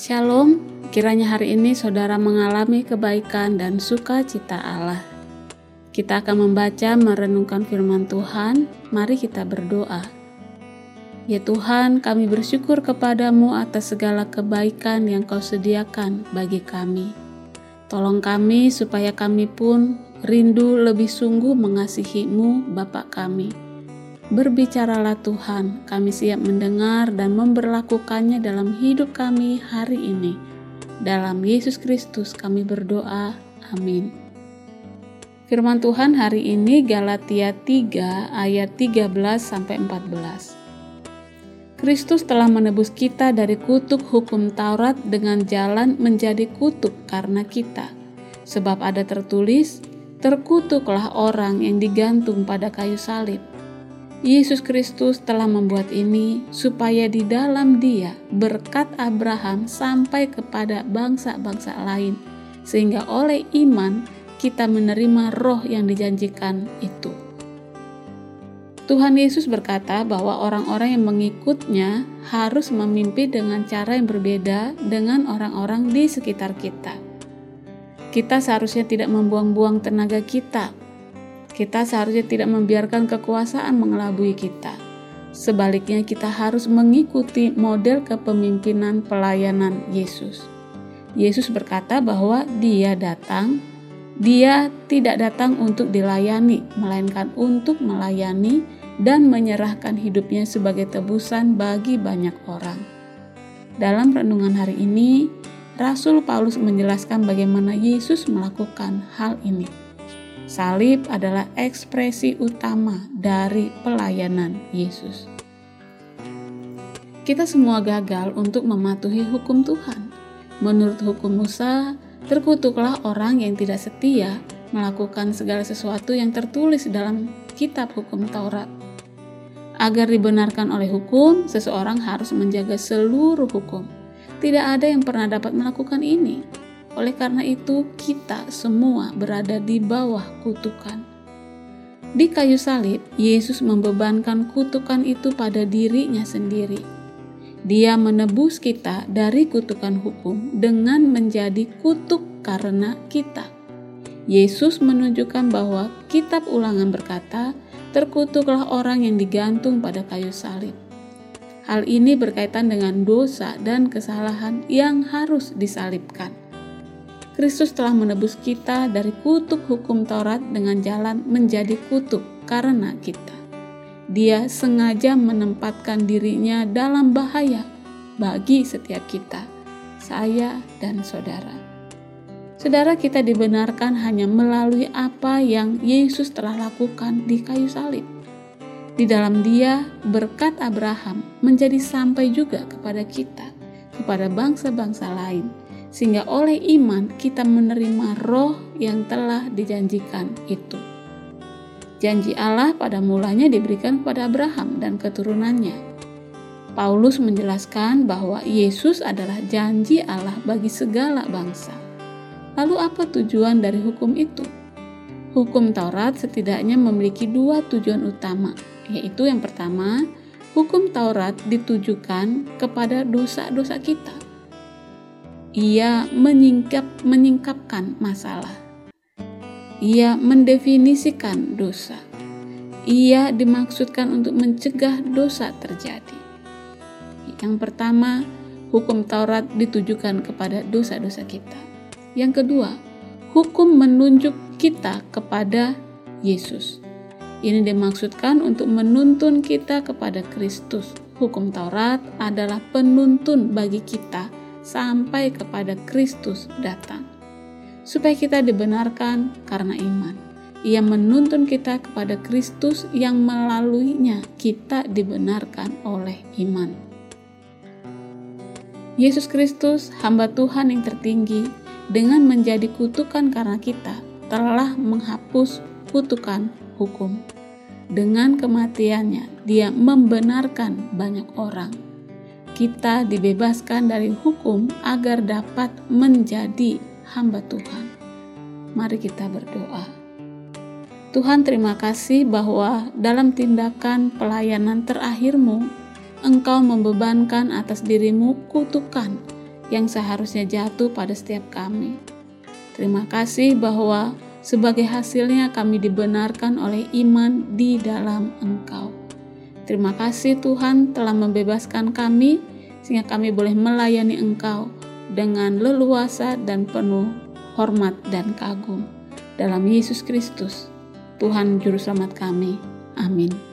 Shalom, kiranya hari ini saudara mengalami kebaikan dan sukacita Allah. Kita akan membaca merenungkan firman Tuhan, mari kita berdoa. Ya Tuhan, kami bersyukur kepadamu atas segala kebaikan yang kau sediakan bagi kami. Tolong kami supaya kami pun rindu lebih sungguh mengasihimu Bapak kami Berbicaralah Tuhan, kami siap mendengar dan memperlakukannya dalam hidup kami hari ini. Dalam Yesus Kristus kami berdoa. Amin. Firman Tuhan hari ini Galatia 3 ayat 13 sampai 14. Kristus telah menebus kita dari kutuk hukum Taurat dengan jalan menjadi kutuk karena kita. Sebab ada tertulis, terkutuklah orang yang digantung pada kayu salib Yesus Kristus telah membuat ini supaya di dalam Dia berkat Abraham sampai kepada bangsa-bangsa lain, sehingga oleh iman kita menerima roh yang dijanjikan itu. Tuhan Yesus berkata bahwa orang-orang yang mengikutnya harus memimpin dengan cara yang berbeda dengan orang-orang di sekitar kita. Kita seharusnya tidak membuang-buang tenaga kita kita seharusnya tidak membiarkan kekuasaan mengelabui kita. Sebaliknya, kita harus mengikuti model kepemimpinan pelayanan Yesus. Yesus berkata bahwa Dia datang, Dia tidak datang untuk dilayani, melainkan untuk melayani dan menyerahkan hidupnya sebagai tebusan bagi banyak orang. Dalam renungan hari ini, Rasul Paulus menjelaskan bagaimana Yesus melakukan hal ini. Salib adalah ekspresi utama dari pelayanan Yesus. Kita semua gagal untuk mematuhi hukum Tuhan. Menurut hukum Musa, terkutuklah orang yang tidak setia melakukan segala sesuatu yang tertulis dalam kitab hukum Taurat. Agar dibenarkan oleh hukum, seseorang harus menjaga seluruh hukum. Tidak ada yang pernah dapat melakukan ini oleh karena itu, kita semua berada di bawah kutukan. Di kayu salib, Yesus membebankan kutukan itu pada dirinya sendiri. Dia menebus kita dari kutukan hukum dengan menjadi kutuk karena kita. Yesus menunjukkan bahwa kitab ulangan berkata, terkutuklah orang yang digantung pada kayu salib. Hal ini berkaitan dengan dosa dan kesalahan yang harus disalibkan. Kristus telah menebus kita dari kutuk hukum Taurat dengan jalan menjadi kutuk karena kita. Dia sengaja menempatkan dirinya dalam bahaya bagi setiap kita, saya dan saudara. Saudara kita dibenarkan hanya melalui apa yang Yesus telah lakukan di kayu salib. Di dalam dia, berkat Abraham menjadi sampai juga kepada kita, kepada bangsa-bangsa lain, sehingga oleh iman kita menerima roh yang telah dijanjikan itu. Janji Allah pada mulanya diberikan kepada Abraham dan keturunannya. Paulus menjelaskan bahwa Yesus adalah janji Allah bagi segala bangsa. Lalu apa tujuan dari hukum itu? Hukum Taurat setidaknya memiliki dua tujuan utama, yaitu yang pertama, hukum Taurat ditujukan kepada dosa-dosa kita ia menyingkap menyingkapkan masalah. Ia mendefinisikan dosa. Ia dimaksudkan untuk mencegah dosa terjadi. Yang pertama, hukum Taurat ditujukan kepada dosa-dosa kita. Yang kedua, hukum menunjuk kita kepada Yesus. Ini dimaksudkan untuk menuntun kita kepada Kristus. Hukum Taurat adalah penuntun bagi kita sampai kepada Kristus datang, supaya kita dibenarkan karena iman. Ia menuntun kita kepada Kristus yang melaluinya kita dibenarkan oleh iman. Yesus Kristus, hamba Tuhan yang tertinggi, dengan menjadi kutukan karena kita, telah menghapus kutukan hukum. Dengan kematiannya, Dia membenarkan banyak orang kita dibebaskan dari hukum agar dapat menjadi hamba Tuhan. Mari kita berdoa. Tuhan terima kasih bahwa dalam tindakan pelayanan terakhirmu, Engkau membebankan atas dirimu kutukan yang seharusnya jatuh pada setiap kami. Terima kasih bahwa sebagai hasilnya kami dibenarkan oleh iman di dalam Engkau. Terima kasih Tuhan telah membebaskan kami sehingga kami boleh melayani Engkau dengan leluasa dan penuh hormat dan kagum. Dalam Yesus Kristus, Tuhan Juru Selamat kami. Amin.